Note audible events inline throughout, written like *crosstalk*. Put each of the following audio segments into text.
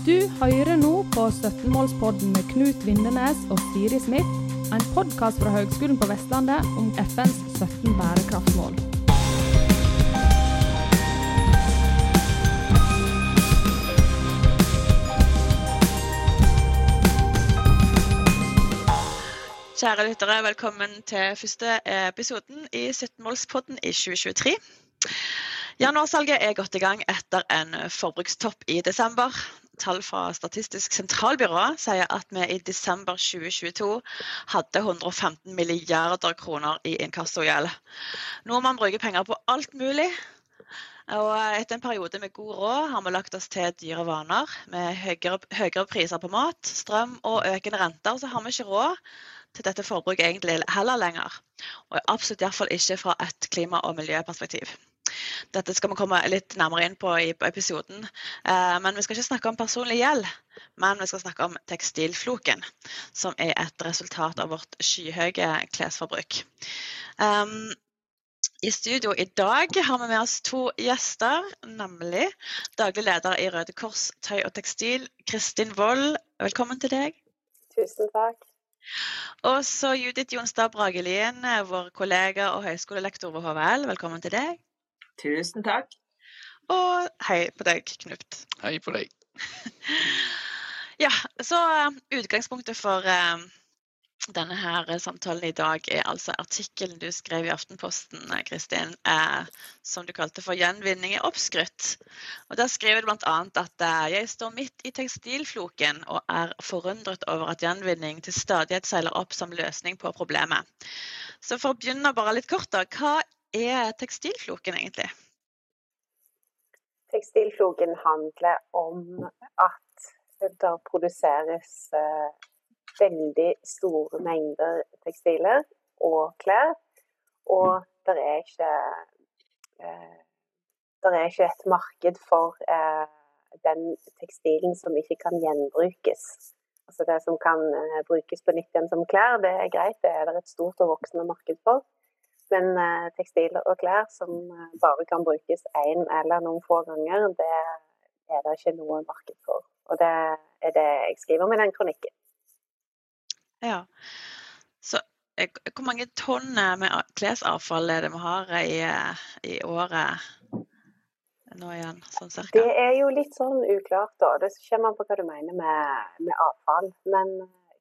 Du hører nå på 17-målspodden med Knut Vindenes og Siri Smith, en podkast fra Høgskolen på Vestlandet om FNs 17 bærekraftsmål. Kjære lyttere, velkommen til første episoden i 17-målspodden i 2023. Januarsalget er godt i gang etter en forbrukstopp i desember. Tall fra Statistisk sentralbyrå sier at vi i desember 2022 hadde 115 milliarder kroner i inkassogjeld. Nordmann bruker penger på alt mulig. Og etter en periode med god råd har vi lagt oss til dyre vaner. Med høyere, høyere priser på mat, strøm og økende renter, så har vi ikke råd til dette forbruket egentlig heller lenger. Og absolutt iallfall ikke fra et klima- og miljøperspektiv. Dette skal vi komme litt nærmere inn på i episoden. Men vi skal ikke snakke om personlig gjeld, men vi skal snakke om tekstilfloken, som er et resultat av vårt skyhøye klesforbruk. I studio i dag har vi med oss to gjester, nemlig daglig leder i Røde Kors tøy og tekstil, Kristin Wold. Velkommen til deg. Tusen takk. Og så Judith Jonstad Bragelien, vår kollega og høyskolelektor ved HVL. Velkommen til deg. Tusen takk. Og hei på deg, Knut. Hei på deg. *laughs* ja, så utgangspunktet for uh, denne her samtalen i dag er altså artikkelen du skrev i Aftenposten, Kristin, uh, som du kalte for 'Gjenvinning er oppskrytt'. Og Der skriver du bl.a. at uh, 'jeg står midt i tekstilfloken og er forundret over at gjenvinning til stadighet seiler opp som løsning på problemet'. Så for å begynne bare litt kort, da. Hva er tekstilfloken egentlig? Tekstilfloken handler om at det produseres eh, veldig store mengder tekstiler og klær. Og det er ikke eh, det er ikke et marked for eh, den tekstilen som ikke kan gjenbrukes. Altså det som kan brukes på nytt igjen som klær, det er greit, det er det et stort og voksende marked for. Men eh, tekstiler og klær som eh, bare kan brukes én eller noen få ganger, det er det ikke noe marked for. Og det er det jeg skriver med den kronikken. Ja. Så hvor mange tonn med klesavfall er det vi har i, i året nå igjen, sånn cirka? Det er jo litt sånn uklart, da. Det kommer an på hva du mener med, med avfall. Men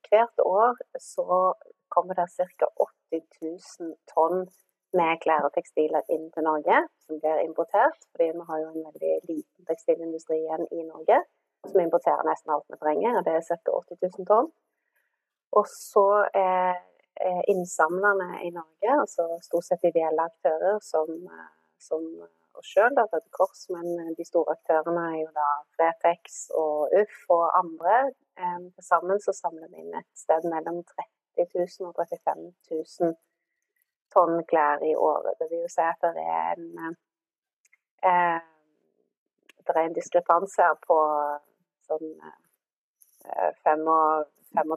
hvert år så kommer det ca. 80 000 tonn med klær og tekstiler inn til Norge, som blir importert. Fordi vi har jo en veldig liten tekstilindustri igjen i Norge, som importerer nesten alt vi trenger. og Det er ca. 80 000 tonn. Og så er innsamlerne i Norge, altså stort sett ideelle aktører som, som oss sjøl, Røde Kors, men de store aktørene er jo da Fretex og Uff og andre. Til sammen så samler vi inn et sted mellom 30 000 og 35 000 tonn klær i året. Det vil jo si at det er en, eh, det er en diskrepans her på sånn eh, 35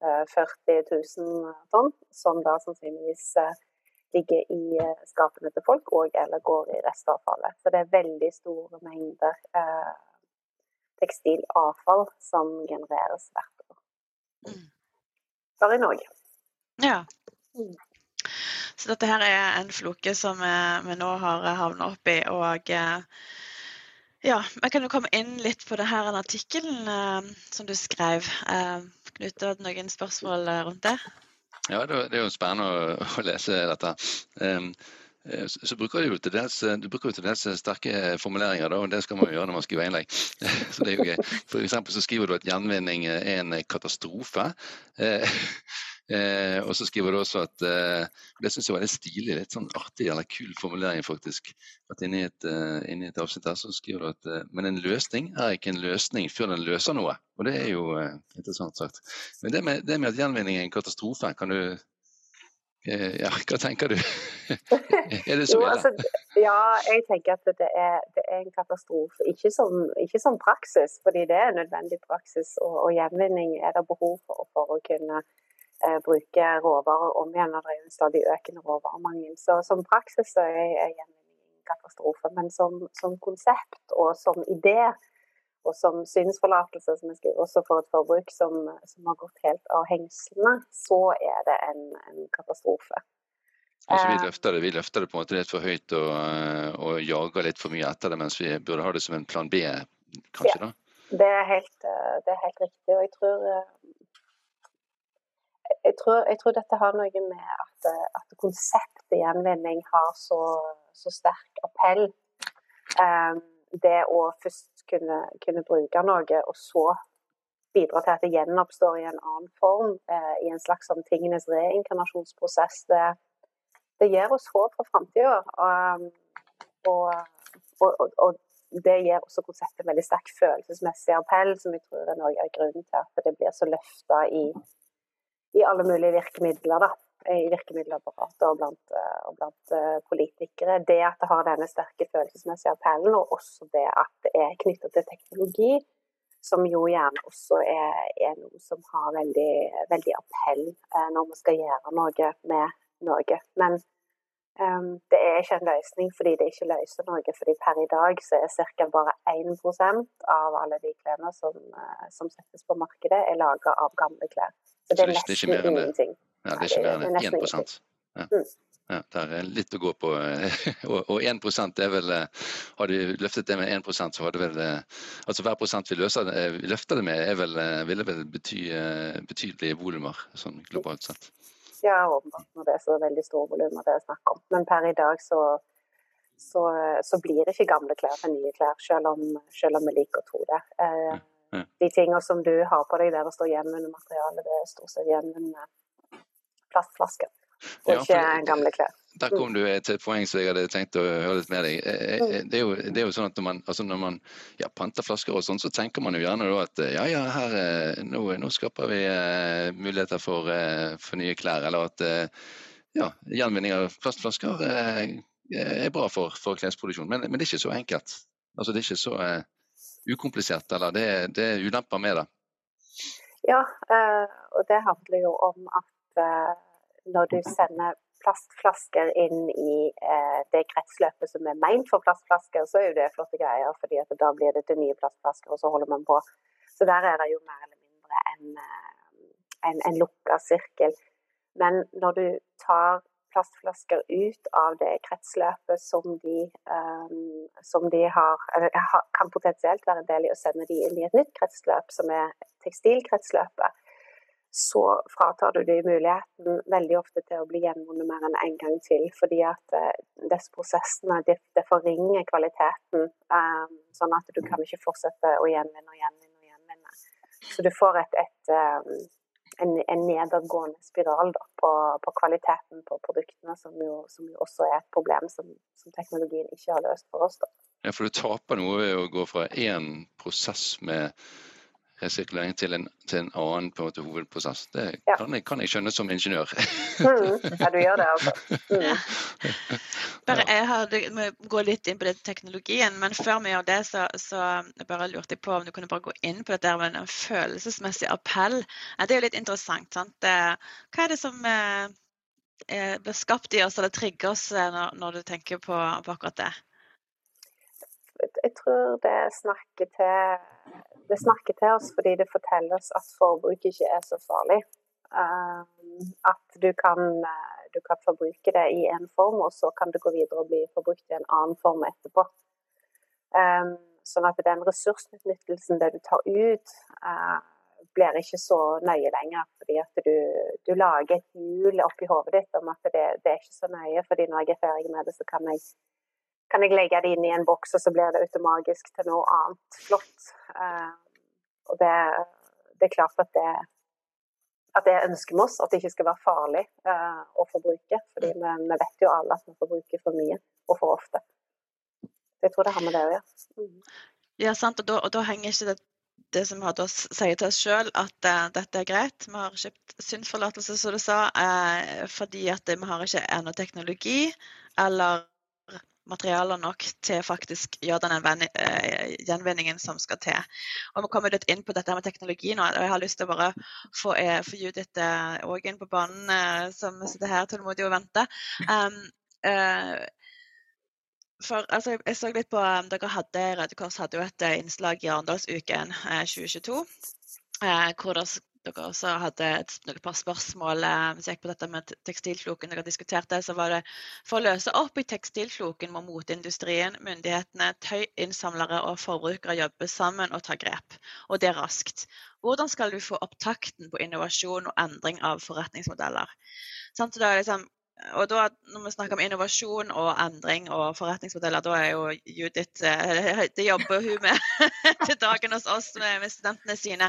40 000 tonn, som da sannsynligvis eh, ligger i skapene til folk og eller går i restavfallet. Så det er veldig store mengder eh, tekstilavfall som genereres hvert år. *clears throat* Bare i Norge. Ja. Så dette her er en floke som vi nå har havnet oppi. Og ja, vi kan jo komme inn litt på det her artikkelen som du skrev. Knut, du hadde noen spørsmål rundt det? Ja, det er jo spennende å, å lese dette. Um, så, bruker du, til dels, du bruker til dels sterke formuleringer, da, og det skal man jo gjøre når man skriver innlegg. *laughs* Så det er jo gøy. For eksempel så skriver du at gjenvinning er en katastrofe. *laughs* Eh, og så skriver du også at eh, Det syns jeg var litt stilig, litt sånn artig eller kul formulering, faktisk. At inni et, uh, inni et avsnitt her så skriver du at uh, men en løsning er ikke en løsning før den løser noe. Og det er jo uh, interessant sagt. Men det med, det med, at gjenvinning er en katastrofe, kan du Ja, hva tenker du? *laughs* er det så ille? altså, ja, jeg tenker at det er, det er en katastrofe. Ikke som, ikke som, praksis, fordi det er nødvendig praksis. Og, og gjenvinning er det behov for, for å kunne eh, bruke råvarer om igjen. Og det er en stadig økende råvaremangel. Så som praksis så er, er gjenvinning en katastrofe. Men som, som, konsept og som idé og som synsforlatelse, som jeg skriver også for et forbruk som, som har gått helt av hengslene, så er det en, en katastrofe. Altså, vi, løfter det, vi løfter det på en måte litt for høyt og, og, jager litt for mye etter det, mens vi burde ha det som en plan B, kanskje? da? Det er helt, det er helt riktig. og jeg tror, jeg tror, jeg tror dette har noe med at, at konseptet gjenvinning har så, så sterk appell. Um, det å først kunne, kunne, bruke noe, og så bidra til at det gjenoppstår i en annen form, eh, i en slags sånn tingenes reinkarnasjonsprosess, det, det gir oss håp for framtida. Og, og, og, og, det gir også konseptet veldig sterk følelsesmessig appell, som jeg tror er noe av grunnen til at det blir så løfta i, i alle mulige virkemidler. da i virkemiddelapparatet og blant, eh, og blant, eh, politikere. Det at det har denne sterke følelsesmessige appellen, og også det at det er knyttet til teknologi, som jo gjerne også er, er noe som har veldig, veldig, appell eh, når vi skal gjøre noe med Norge. Men um, det er ikke en løsning fordi det ikke løser noe. fordi per i dag så er ca. bare 1 av alle de klærne som, som settes på markedet, er laga av gamle klær. Så det er nesten ingenting. Ja, det er ikke mer enn 1 ja. Mm. ja, Det er litt å gå på. *laughs* Og 1% er vel Har du løftet det med 1 så hadde vel Altså hver prosent vi, løser, vi løfter det med, er vel, ville vel bety betydelige volumer sånn globalt sett. Ja, åpenbart når det er så veldig store volumer det er snakk om. Men per i dag så, så, så blir ikke gamle klær til nye klær, selv om, selv om vi liker å tro det. Eh, ja, de tingene som du har på deg der det står gjenvunnet materiale, det er stort sett gjenvunnet plastflasker, og ja, ikke gamle klær. Der kom du til et poeng som jeg hadde tenkt å høre litt med deg. Eh, eh, mm. Det er jo, det er jo sånn at Når man, altså når man ja, panter flasker og sånn, så tenker man jo gjerne at ja, ja, her, nå, nå skaper vi uh, muligheter for, uh, for, nye klær. Eller at uh, ja, gjenvinning av plastflasker er bra for, for klesproduksjon. Men, men, det er ikke så enkelt. Altså Det er ikke så ukomplisert. Eller det, det er ulemper med det. Ja, og det handler jo om at når du sender plastflasker inn i eh, det kretsløpet som er meint for plastflasker, så er jo det flotte greier, fordi da blir det til nye plastflasker, og så holder man på. Så der er det jo mer eller mindre en, eh, en, en lukka sirkel. Men når du tar plastflasker ut av det kretsløpet som de, um, som de har, kan potensielt være en del i, å sende de inn i et nytt kretsløp, som er tekstilkretsløpet, så fratar du dem muligheten veldig ofte til å bli gjenvunnet mer enn en gang til. Fordi at uh, disse prosessene det, det forringer kvaliteten, um, sånn at du kan ikke fortsette å gjenvinne og gjenvinne og gjenvinne. Så du får et, et, um, en, en, nedadgående spiral da, på, på, kvaliteten på produktene, som jo, som jo, også er et problem som, som, teknologien ikke har løst for oss. Da. Ja, For du taper noe ved å gå fra én prosess med resirkulering til en, til en annen på en hovedprosess. Det ja. kan, jeg, kan, jeg, skjønne som ingeniør. mm, ja, du gjør det, altså. Mm. Bare jeg hadde, må gå litt inn på det teknologien, men før vi gjør det, så, så jeg bare lurte jeg på om du kunne bare gå inn på dette med en følelsesmessig appell. Det er jo litt interessant. sant? Hva er det som eh, blir skapt i oss eller trigger oss eh, når, når du tenker på, på akkurat det? Jeg tror det snakker til det snakker til oss fordi det forteller oss at forbruk ikke er så farlig. Um, at du kan, uh, du kan, forbruke det i en form, og så kan det gå videre og bli forbrukt i en annen form etterpå. Um, sånn at den ressursutnyttelsen det du tar ut, blir ikke så nøye lenger. Fordi at du, du lager et hjul oppi hodet ditt om at det, det, er ikke så nøye, fordi når jeg er ferdig med det, så kan jeg kan jeg legge det inn i en boks, og så blir det automatisk til noe annet flott. Uh, og det, det, er klart at det, at det ønsker vi oss, at det ikke skal være farlig uh, å forbruke. fordi vi, vi, vet jo alle at vi forbruker for mye og for ofte. Så jeg tror det har med det å gjøre. Mm. Ja, sant. Og da, og da, henger ikke det, det som vi sier til oss sjøl, at uh, dette er greit. Vi har kjøpt synsforlatelse, som du sa, fordi at vi har ikke ennå teknologi eller materialer nok til faktisk gjøre den eh, gjenvinningen som skal til. Og Vi kommer litt inn på dette med teknologi nå. og Jeg har lyst til å bare få, eh, få Judith òg eh, inn på banen, som sitter her tålmodig og venter. Um, uh, for altså, jeg så litt på um, dere hadde, Røde Kors hadde jo et innslag i Arendalsuken uh, 2022. Eh, hvor dere, dere også hadde et, noen par spørsmål uh, hvis jeg gikk på dette med tekstilfloken. dere diskuterte, så var det For å løse opp i tekstilfloken må moteindustrien, myndighetene, tøyinnsamlere og forbrukere jobbe sammen og ta grep. Og det raskt. Hvordan skal du få opp takten på innovasjon og endring av forretningsmodeller? Sånn, så da liksom, og da, når vi snakker om innovasjon og endring og forretningsmodeller, da er jo Judith eh, *laughs* Det jobber hun med *laughs* til dagen hos oss med, med studentene sine.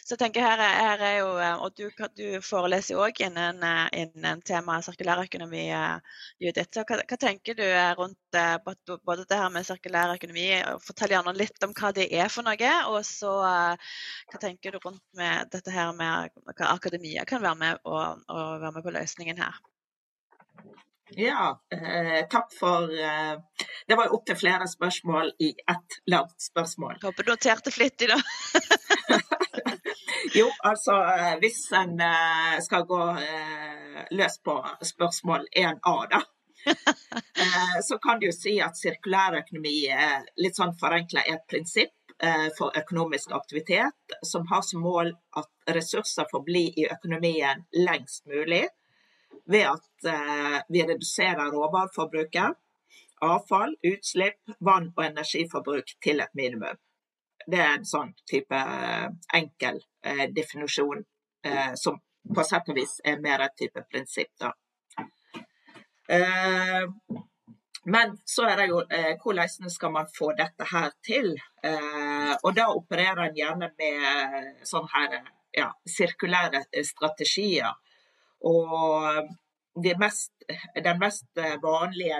Så jeg tenker her, her er jo eh, Og du, du foreleser jo òg innen, eh, innen temaet sirkulærøkonomi, Judith. Så hva, hva, tenker du rundt både det her med sirkulærøkonomi? Fortell gjerne litt om hva det er for noe. Og så hva tenker du rundt med dette her med hva akademia kan være med og, og være med på løsningen her? Ja, eh, takk for eh, Det var jo opptil flere spørsmål i ett langt spørsmål. Håper du noterte flittig, da. *laughs* jo, altså eh, hvis en eh, skal gå eh, løs på spørsmål 1A, da. *laughs* Eh, så kan du si at sirkulærøkonomi litt sånn forenkla er et prinsipp for økonomisk aktivitet som har som mål at ressurser får bli i økonomien lengst mulig ved at eh, vi reduserer råvareforbruket, avfall, utslipp, vann- og energiforbruk til et minimum. Det er en sånn type eh, enkel eh, definisjon som på sett og vis er mer et type prinsipp. Da. Men så er det jo hvordan skal man få dette her til? og da opererer en gjerne med sånn her ja, sirkulære strategier og mest, den mest vanlige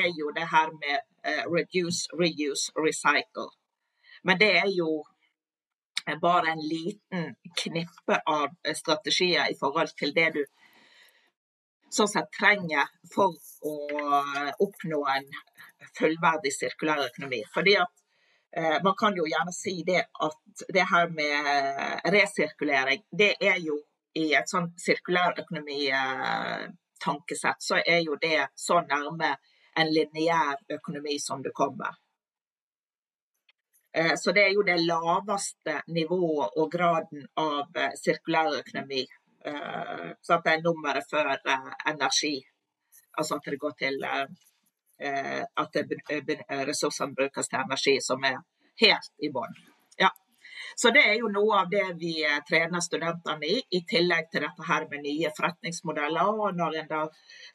er jo det her med eh, reduce, reuse, recycle. Men det er jo bare en liten knippe av strategier i forhold til det du sånn sett trenger for å oppnå en fullverdig sirkulær økonomi. Fordi at eh, Man kan jo gjerne si det at det her med resirkulering, det er jo i et sånn sirkulærøkonomitankesett, så er jo det så nærme en lineær økonomi som det kommer. Eh, så det er jo det laveste nivået og graden av eh, sirkulærøkonomi. Eh, så at det er nummeret før energi. Altså at det går til at ressursene brukes til energi, som er helt i bånn. Så det er jo noe av det vi eh, trener studentene i, i tillegg til dette her med nye forretningsmodeller. Og når en da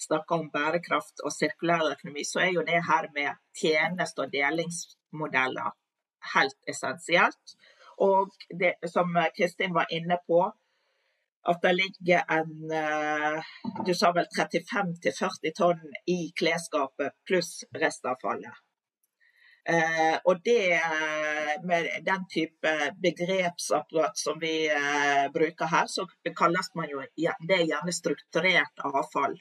snakker om bærekraft og sirkulær økonomi, så er jo det her med tjeneste- og delingsmodeller helt essensielt. Og det som Kristin var inne på, at det ligger en eh, Du sa vel 35-40 tonn i klesskapet pluss restavfallet. Eh, og det eh, med den type begrepsapparat som vi eh, bruker her, så kalles man jo det er gjerne strukturert avfall.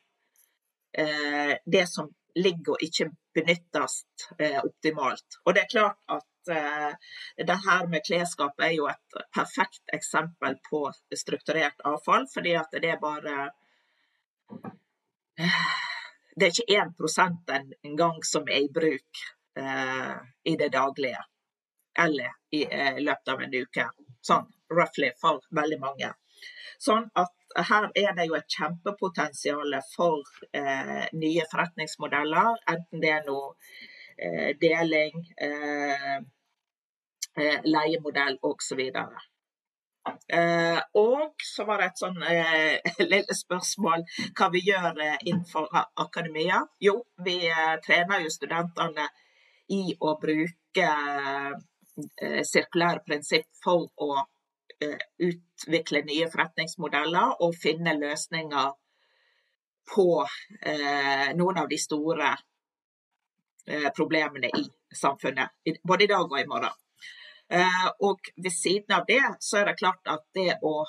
Eh, det som ligger og ikke benyttes eh, optimalt. Og det er klart at eh, det her med klesskap er jo et perfekt eksempel på strukturert avfall, fordi at det er bare det er ikke 1 engang som er i bruk eh, i det daglige. Eller i eh, løpet av en uke. Sånn roughly for veldig mange. Sånn at her er det jo et kjempepotensial for eh, nye forretningsmodeller. Enten det er noe eh, deling, eh, eh leiemodell osv. Uh, og så var det et sånn uh, *laughs* lille spørsmål hva vi gjør uh, innenfor akademia. Jo, vi trener jo studentene i å bruke eh, sirkulære prinsipp for å eh, utvikle nye forretningsmodeller og finne løsninger på eh, noen av de store problemene i samfunnet, både i dag og i morgen. Og ved siden av det så er det klart at det å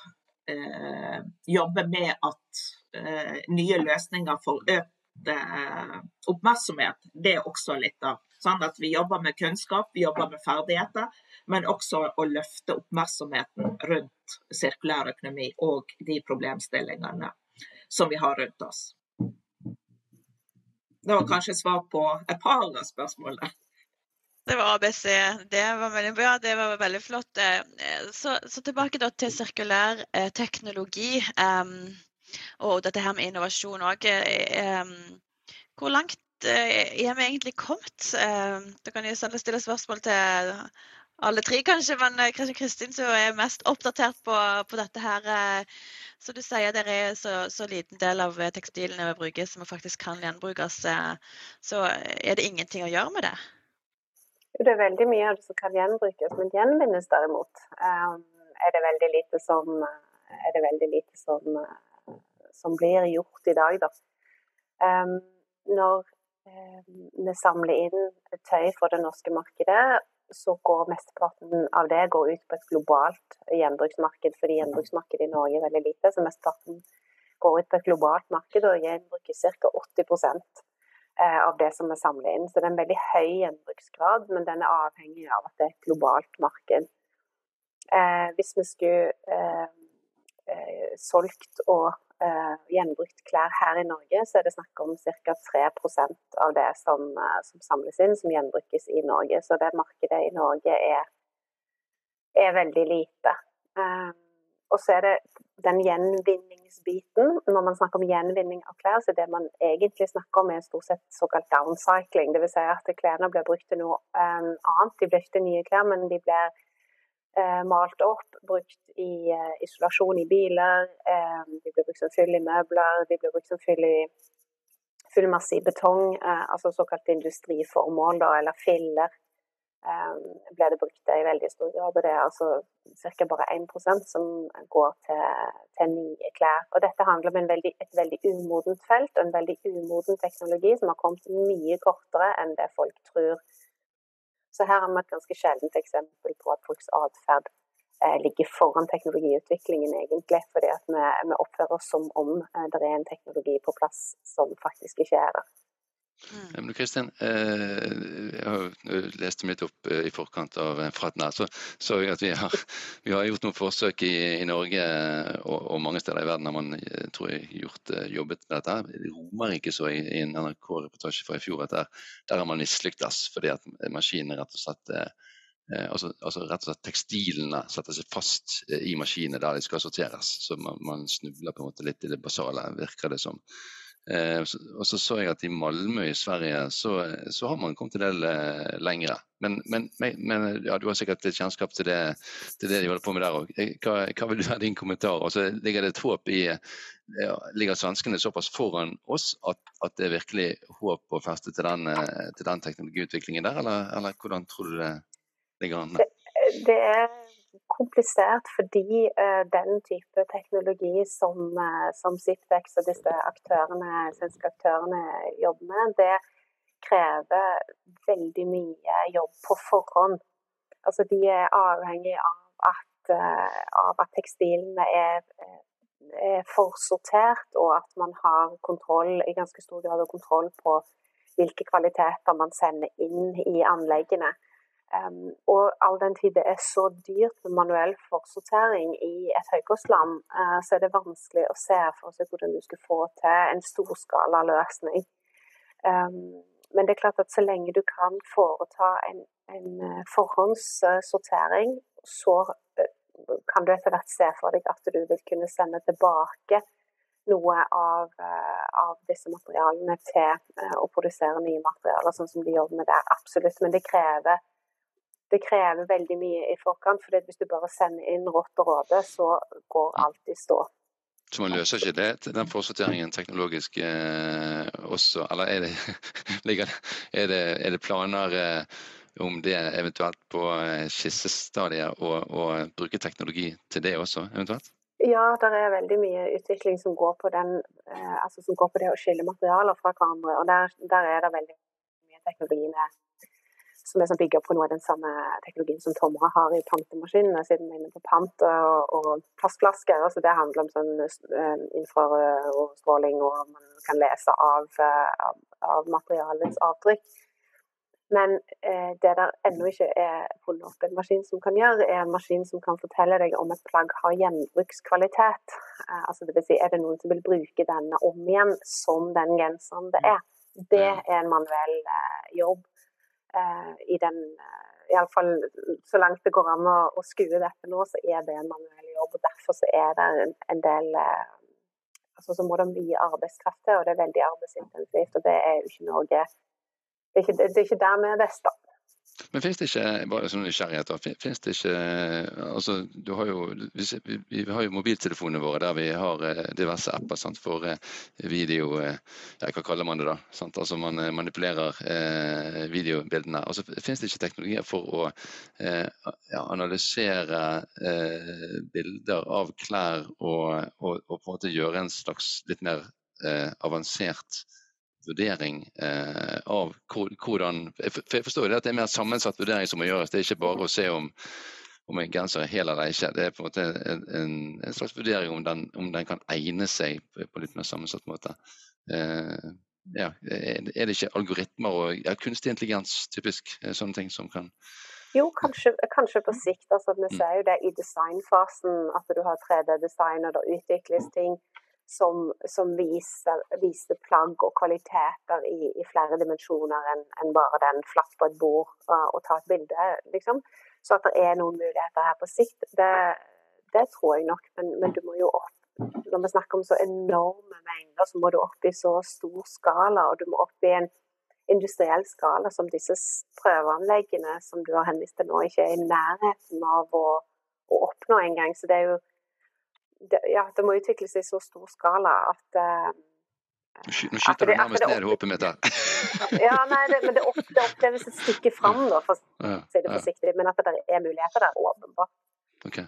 jobbe med at nye løsninger får økt oppmerksomhet, det er også litt av Sånn at vi jobber med kunnskap, vi jobber med ferdigheter, men også å løfte oppmerksomheten rundt sirkulær økonomi og de problemstillingene som vi har rundt oss. Det var kanskje svar på et par av spørsmålene. Det var ABC. Det var veldig bra. Det var veldig flott. Eh, så, så tilbake til sirkulær eh, teknologi um, og dette her med innovasjon òg. Hvor langt uh, er vi egentlig kommet? Uh, da kan jeg stille spørsmål til alle tre, kanskje, men Kristin som er mest oppdatert på, på dette her. Så du sier det er så, så, liten del av tekstilene vi bruker som faktisk kan gjenbrukes. Så er det ingenting å gjøre med det? Det er veldig mye av det som kan gjenbrukes, men gjenvinnes derimot er det veldig lite som, veldig lite som, som blir gjort i dag. Da. Når vi samler inn tøy for det norske markedet, så går mesteparten av det går ut på et globalt gjenbruksmarked, fordi gjenbruksmarkedet i Norge er veldig lite. Så mesteparten går ut på et globalt marked og gjenbruker ca. 80 Eh, av det som er samlet inn. Så det er en veldig høy gjenbruksgrad, men den er avhengig av at det er et globalt marked. Eh, hvis vi skulle eh, eh, solgt og eh, gjenbrukt klær her i Norge, så er det snakk om ca. 3% av det som, eh, som, samles inn, som gjenbrukes i Norge. Så det markedet i Norge er, er veldig lite. og så er det den gjenvinningsbiten. Når man snakker om gjenvinning av klær, så er det man egentlig snakker om er stort sett såkalt downcycling. Dvs. Si at klærne blir brukt til noe um, annet. De blir ikke til nye klær, men de blir malt opp, brukt i uh, isolasjon i biler. De blir brukt som fyll i møbler, de blir brukt som fyll i fullmasse i betong, altså såkalte industriformål, da, eller filler. Ble det brukt i veldig stor grad. Og det er altså ca. bare 1% som går til, til, nye klær. Og dette handler om veldig, et veldig umodent felt en veldig umoden teknologi som har kommet mye kortere enn det folk tror. Så her har vi et ganske sjeldent eksempel på at folks atferd eh, ligger foran teknologiutviklingen, egentlig. Fordi at vi, vi oppfører oss som om eh, det er en teknologi på plass som faktisk ikke er der. Mm. Men Kristian, eh, jeg har lest litt opp eh, i forkant av Fratna, så så jeg at vi har, vi har gjort noen forsøk i, i Norge og, og, mange steder i verden har man eh, tror jeg, gjort, jobbet med dette. Det romer ikke så i, i en NRK-reportasje fra i fjor at der, der har man mislyktes fordi at maskinene rett og slett Altså, altså, rett og slett tekstilene setter seg fast i maskinene der de skal sorteres. Så man, man snubler på en måte litt i det basale, virker det som. Eh, og så så jeg at i Malmö i Sverige så, så har man kommet en del eh, lengre. Men, men, men ja, du har sikkert litt kjennskap til det, til det de holder på med der òg. Eh, hva, hva, vil du ha din kommentar? Altså, ligger det et håp i ja, Ligger svenskene såpass foran oss at, at, det er virkelig håp å feste til den, til den teknologiutviklingen der, eller, eller, hvordan tror du det ligger an? Det er komplisert fordi uh, den type teknologi som, uh, som Siptex og disse aktørene, svenske aktørene jobber med, det krever veldig mye jobb på forhånd. Altså, de er avhengig av at, uh, av at tekstilene er, er forsortert, og at man har kontroll, i ganske stor grad kontroll på hvilke kvaliteter man sender inn i anleggene. Um, og all den tid det er så dyrt med manuell forsortering i et høykostland, uh, så er det vanskelig å se for seg hvordan du skal få til en storskala løsning. Um, men det er klart at så lenge du kan foreta en, en uh, forhåndssortering, så uh, kan du etter hvert se for deg at du vil kunne sende tilbake noe av, av disse materialene til å produsere nye materialer, sånn som de jobber med der. Absolutt. Men det krever det krever veldig mye i forkant. for Hvis du bare sender inn rått og råde, så går alt i stå. Så man løser ikke det, den forsorteringen teknologisk eh, også? Eller er *laughs* det, er det, er det planer eh, om det eventuelt på eh, skissestadiet å bruke teknologi til det også, eventuelt? Ja, det er veldig mye utvikling som går på, den, eh, altså som går på det å skille materialer fra hverandre. og Der, der er det veldig mye teknologi med som er som bygger på noe av den samme teknologien som Tomra har i pantemaskinene, siden vi er inne på pant og, og plastflasker. Altså det handler om sånn uh, infrarød stråling, og man kan lese av, uh, av, av materialets avtrykk. Men eh, det der ennå ikke er funnet opp en maskin som kan gjøre, er en maskin som kan fortelle deg om et plagg har gjenbrukskvalitet. altså det vil si, er det noen som vil bruke denne om igjen som den genseren det er. Det er en manuell eh, jobb. Eh, I den eh, Iallfall så langt det går an å, å skue dette nå, så er det en manuell jobb. og Derfor så er det en, en del eh, altså så må det mye arbeidskraft til, og det er veldig arbeidsintensivt. og Det er jo ikke noe Det er ikke, det er ikke der vi er best, da. Men finnes det ikke bare sånn nysgjerrighet finnes det ikke altså du har jo, vi, vi har jo mobiltelefonene våre der vi har eh, diverse apper sant, for eh, video eh, ja, Hva kaller man det da? Sant? Altså Man manipulerer eh, videobildene. Altså Finnes det ikke teknologier for å eh, analysere eh, bilder av klær og, og, og, på en måte gjøre en slags litt mer avansert vurdering eh, av hvordan For jeg forstår det at det er mer sammensatt vurdering som må gjøres. Det er ikke bare å se om, om en genser er hel eller ikke. Det er på en måte en, en slags vurdering om den, om den, kan egne seg på, på litt mer sammensatt måte. Eh, ja, er det ikke algoritmer og ja, kunstig intelligens, typisk eh, sånne ting som kan jo, kanskje, kanskje, på sikt. Altså, vi mm. ser jo det i designfasen, at du har 3D-design og det utvikles ting som, som viser, viser, plagg og kvaliteter i, i flere dimensjoner enn en bare den flatt på et bord og ta et bilde, liksom. Så at det er noen muligheter her på sikt, det, det tror jeg nok. Men, men, du må jo opp Når vi snakker om så enorme mengder, så må du opp i så stor skala, og du må opp i en industriell skala som disse prøveanleggene som du har henvist til nå, ikke er i nærheten av å, å oppnå engang. Så det er jo det, ja, det må utvikle seg i så stor skala at uh, Nå skyter du nærmest ned håpet mitt her. *laughs* ja, nei, det, men det, opp, det, oppleves et stykke fram, da, for å *laughs* si det forsiktig. Men at det er muligheter der, åpenbart. Okay.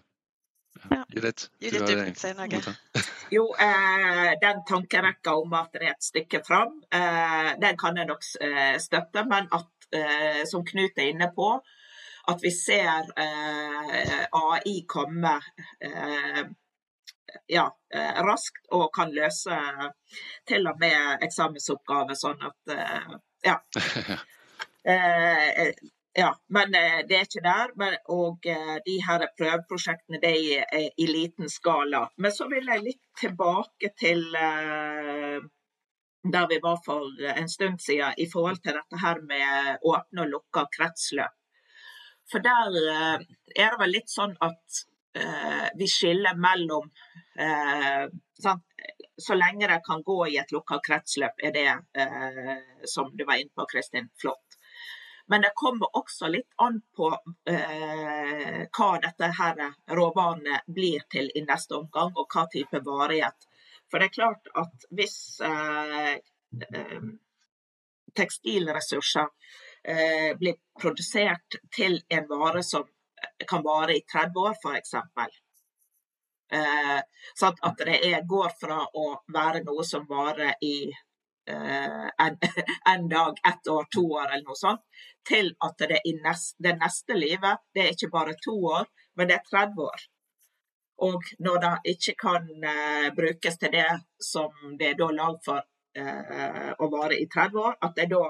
Ja. Judith, *laughs* Jo, eh, den tankerekka om at det er et stykke fram, eh, den kan jeg nok eh, støtte. Men at, eh, som Knut er inne på, at vi ser eh, AI komme eh, ja, eh, raskt og kan løse til og med eksamensoppgaver sånn at eh, ja. *laughs* Eh, ja, men det er ikke der. Men, og de her prøveprosjektene det er i liten skala. Men så vil jeg litt tilbake til der vi var for en stund siden i forhold til dette her med åpne og lukka kretsløp. For der er det vel litt sånn at eh, vi skiller mellom eh, Så lenge det kan gå i et lukka kretsløp, er det, eh, som du var inne på, Kristin, flott. Men det kommer også litt an på eh, hva dette her råvarene blir til i neste omgang, og hva type varighet. For det er klart at hvis eh, tekstilressurser blir produsert til en vare som kan vare i 30 år, f.eks. Eh, sånn at det er, går fra å være noe som varer i eh, en, *laughs* en, dag, ett år, to år eller noe sånt, til at det, nest, det neste livet det er ikke bare to år, men det er 30 år. Og når det ikke kan eh, brukes til det som det er da lagd for eh, å vare i 30 år, at det da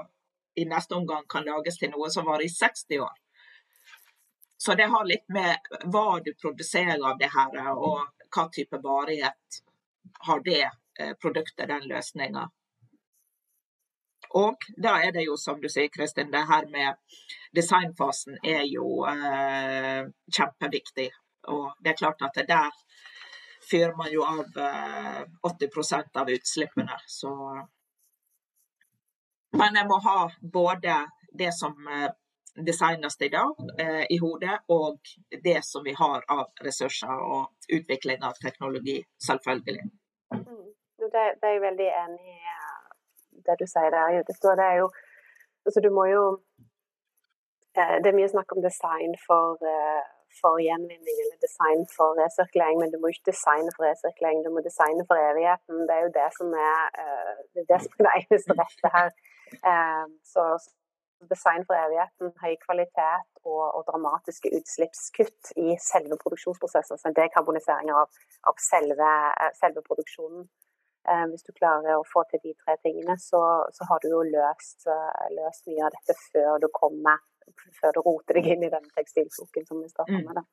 i neste omgang kan lages til noe som varer i 60 år. Så det har litt med hva du produserer av det her, og hva type varighet har det eh, produktet, den løsninga. Og da er det jo, som du sier, Kristin, det her med designfasen er jo eh, kjempeviktig. Og det er klart at det der fyrer man jo av eh, 80% av utslippene. Så Men jeg må ha både det som eh, designes i dag eh, i hodet, og det som vi har av ressurser og utvikling av teknologi, selvfølgelig. Mm. Det, det, er jeg veldig enig i det du sier der, Judith. Det er jo Altså, du må jo eh, Det er mye snakk om design for, eh, for gjenvinning eller design for resirkulering, men du må ikke designe for resirkulering, du må designe for evigheten. Det er jo det som er eh, det, er det, som er det eneste rette her. Eh, så, design for evigheten, høy kvalitet og, og, dramatiske utslippskutt i selve produksjonsprosessen. Så dekarbonisering av, av selve, eh, selve, produksjonen. Eh, hvis du klarer å få til de tre tingene, så, så har du jo løst, eh, løst, mye av dette før du kommer før du roter deg inn i den tekstilfloken som vi starter mm. med. Da.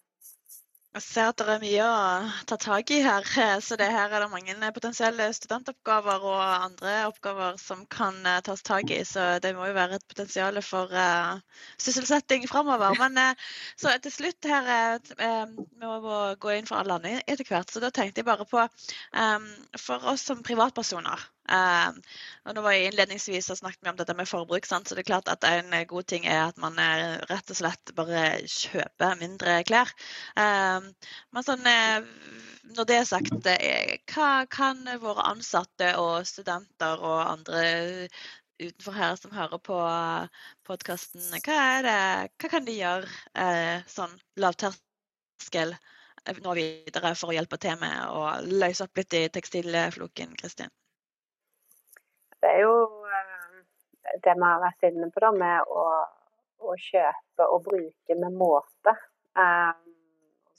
Jeg ser at det er mye å ta tak i her. *laughs* Så det her er det mange potensielle studentoppgaver og andre oppgaver som kan eh, tas tak i. Så det må jo være et potensial for uh, sysselsetting framover. *laughs* Men uh, så til slutt her uh, Vi må gå inn for alle andre etter hvert. Så da tenkte jeg bare på um, For oss som privatpersoner Uh, og nå var jeg Innledningsvis så snakket vi om dette med forbruk. Sant? så det er klart at En god ting er at man uh, rett og slett bare kjøper mindre klær. Uh, men sånn, når det er sagt, hva kan våre ansatte og studenter og andre utenfor her som hører på podkasten, hva, hva, kan de gjøre sånn lavterskel nå videre for å hjelpe til med å løse opp litt i tekstilfloken, Kristin? Det er jo eh, det vi har vært inne på da, med å, å kjøpe og bruke med måte. Um,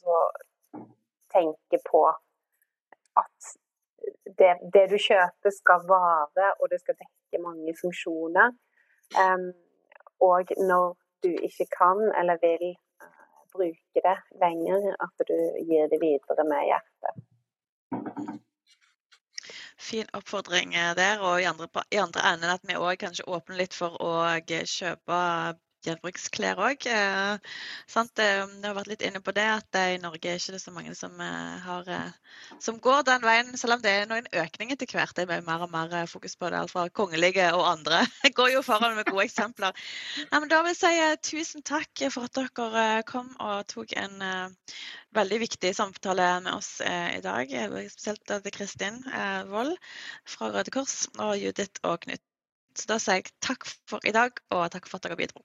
så tenke på at det, det, du kjøper skal vare, og det skal dekke mange funksjoner. Um, og når du ikke kan eller vil bruke det lenger, at du gir det videre med hjertet fin oppfordring eh, der. Og i andre, i andre enden at vi òg kanskje åpner litt for å kjøpe gjenbruksklær òg. Eh, Vi har vært litt inne på det, at i Norge er ikke det så mange som, eh, har, eh, som går den veien. Selv om det er en økning etter hvert. Det er mer og mer fokus på det, alt fra kongelige og andre. *laughs* Jeg går jo foran med gode eksempler. Nei, da vil jeg si tusen takk for at dere kom og tok en veldig viktig samtale med oss i dag. Spesielt til Kristin uh, Wold fra Røde Kors og Judith og Knut. Så da sier jeg takk for i dag, og takk for at dere bidro.